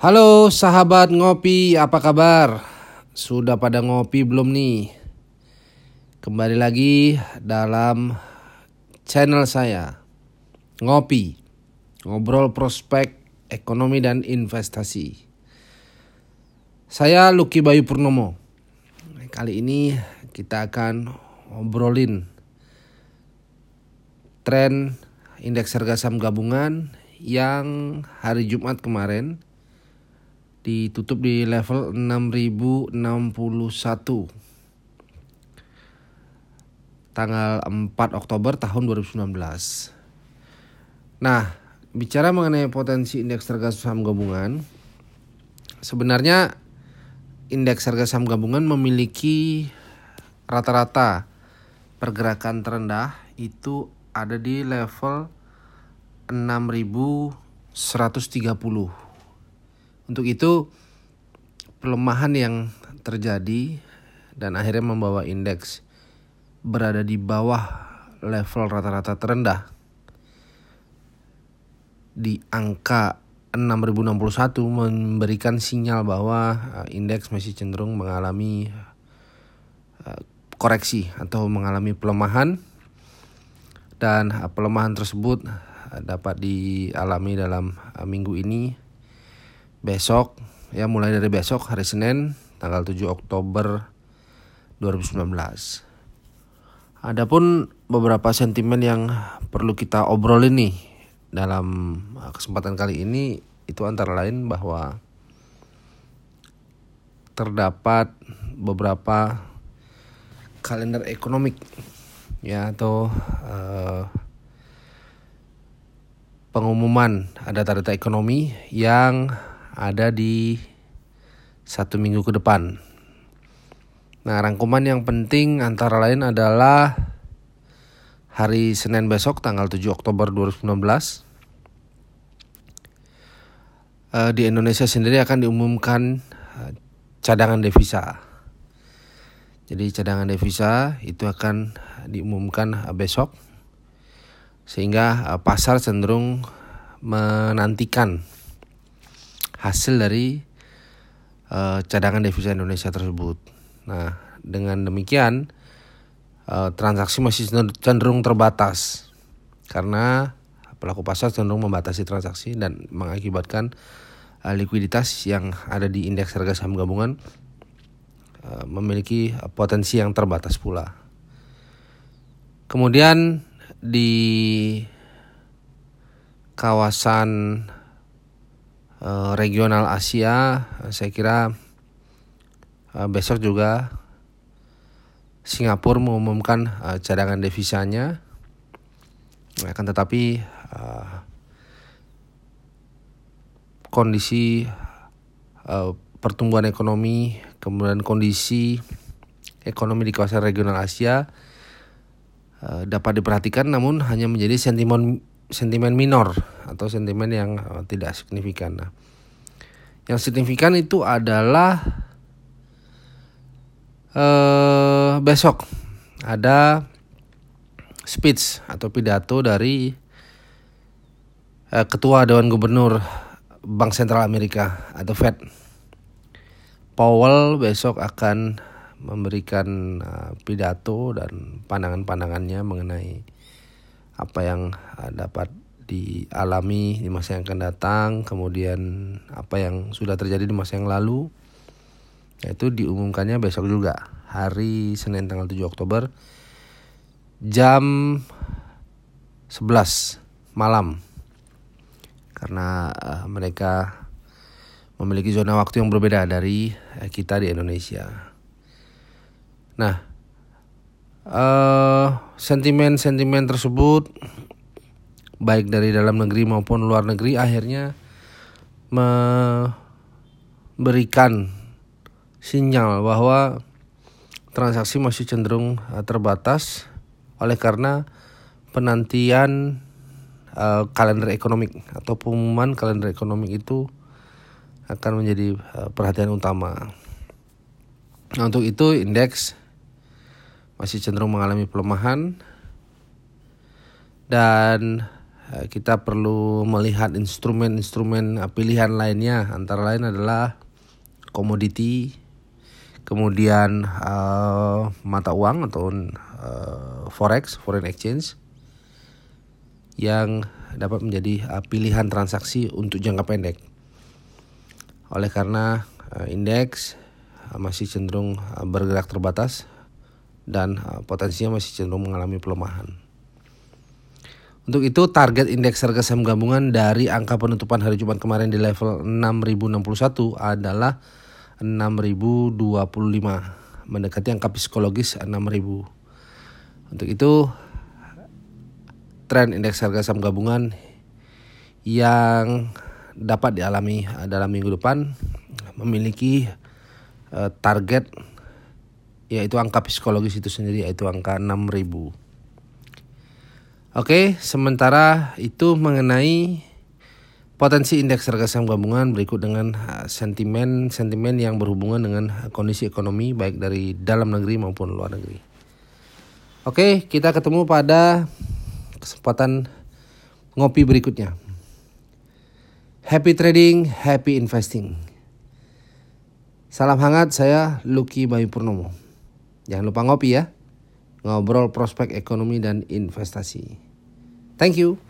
Halo sahabat ngopi, apa kabar? Sudah pada ngopi belum nih? Kembali lagi dalam channel saya Ngopi Ngobrol prospek ekonomi dan investasi Saya Lucky Bayu Purnomo Kali ini kita akan ngobrolin tren indeks harga saham gabungan yang hari Jumat kemarin ditutup di level 6061 tanggal 4 Oktober tahun 2019. Nah, bicara mengenai potensi indeks harga saham gabungan, sebenarnya indeks harga saham gabungan memiliki rata-rata pergerakan terendah itu ada di level 6130 untuk itu pelemahan yang terjadi dan akhirnya membawa indeks berada di bawah level rata-rata terendah di angka 6061 memberikan sinyal bahwa eh, indeks masih cenderung mengalami eh, koreksi atau mengalami pelemahan. Dan eh, pelemahan tersebut dapat dialami dalam minggu ini besok ya mulai dari besok hari Senin tanggal 7 Oktober 2019. Adapun beberapa sentimen yang perlu kita obrolin nih dalam kesempatan kali ini itu antara lain bahwa terdapat beberapa kalender ekonomik ya atau uh, pengumuman ada data ekonomi yang ada di satu minggu ke depan. Nah, rangkuman yang penting antara lain adalah hari Senin besok tanggal 7 Oktober 2019 eh, di Indonesia sendiri akan diumumkan eh, cadangan devisa. Jadi cadangan devisa itu akan diumumkan eh, besok sehingga pasar cenderung menantikan hasil dari uh, cadangan devisa Indonesia tersebut. Nah, dengan demikian uh, transaksi masih cenderung terbatas karena pelaku pasar cenderung membatasi transaksi dan mengakibatkan uh, likuiditas yang ada di indeks harga saham gabungan uh, memiliki potensi yang terbatas pula. Kemudian di kawasan Eh, regional Asia saya kira uh, besok juga Singapura mengumumkan uh, cadangan devisanya. Akan tetapi kondisi uh, pertumbuhan ekonomi kemudian kondisi ekonomi di kawasan regional Asia dapat diperhatikan namun hanya menjadi sentimen sentimen minor atau sentimen yang uh, tidak signifikan. Nah, yang signifikan itu adalah uh, besok ada speech atau pidato dari uh, ketua Dewan Gubernur Bank Sentral Amerika atau Fed. Powell besok akan memberikan uh, pidato dan pandangan-pandangannya mengenai apa yang dapat dialami di masa yang akan datang, kemudian apa yang sudah terjadi di masa yang lalu, yaitu diumumkannya besok juga hari Senin tanggal 7 Oktober jam 11 malam karena uh, mereka memiliki zona waktu yang berbeda dari uh, kita di Indonesia. Nah, uh, sentimen-sentimen tersebut baik dari dalam negeri maupun luar negeri akhirnya memberikan sinyal bahwa transaksi masih cenderung uh, terbatas oleh karena penantian uh, kalender ekonomik atau pengumuman kalender ekonomik itu akan menjadi uh, perhatian utama. Nah, untuk itu indeks masih cenderung mengalami pelemahan dan eh, kita perlu melihat instrumen-instrumen pilihan lainnya antara lain adalah komoditi, kemudian uh, mata uang atau uh, forex, foreign exchange yang dapat menjadi uh, pilihan transaksi untuk jangka pendek. Oleh karena uh, indeks uh, masih cenderung uh, bergerak terbatas dan uh, potensinya masih cenderung mengalami pelemahan. Untuk itu target indeks harga saham gabungan dari angka penutupan hari Jumat kemarin di level 6061 adalah 6025 mendekati angka psikologis 6000. Untuk itu tren indeks harga saham gabungan yang dapat dialami dalam minggu depan memiliki uh, target yaitu angka psikologis itu sendiri yaitu angka 6000. Oke, sementara itu mengenai Potensi indeks harga saham gabungan berikut dengan sentimen-sentimen uh, yang berhubungan dengan kondisi ekonomi baik dari dalam negeri maupun luar negeri. Oke, kita ketemu pada kesempatan ngopi berikutnya. Happy trading, happy investing. Salam hangat, saya Lucky Bayu Purnomo. Jangan lupa ngopi ya. Ngobrol prospek ekonomi dan investasi. Thank you.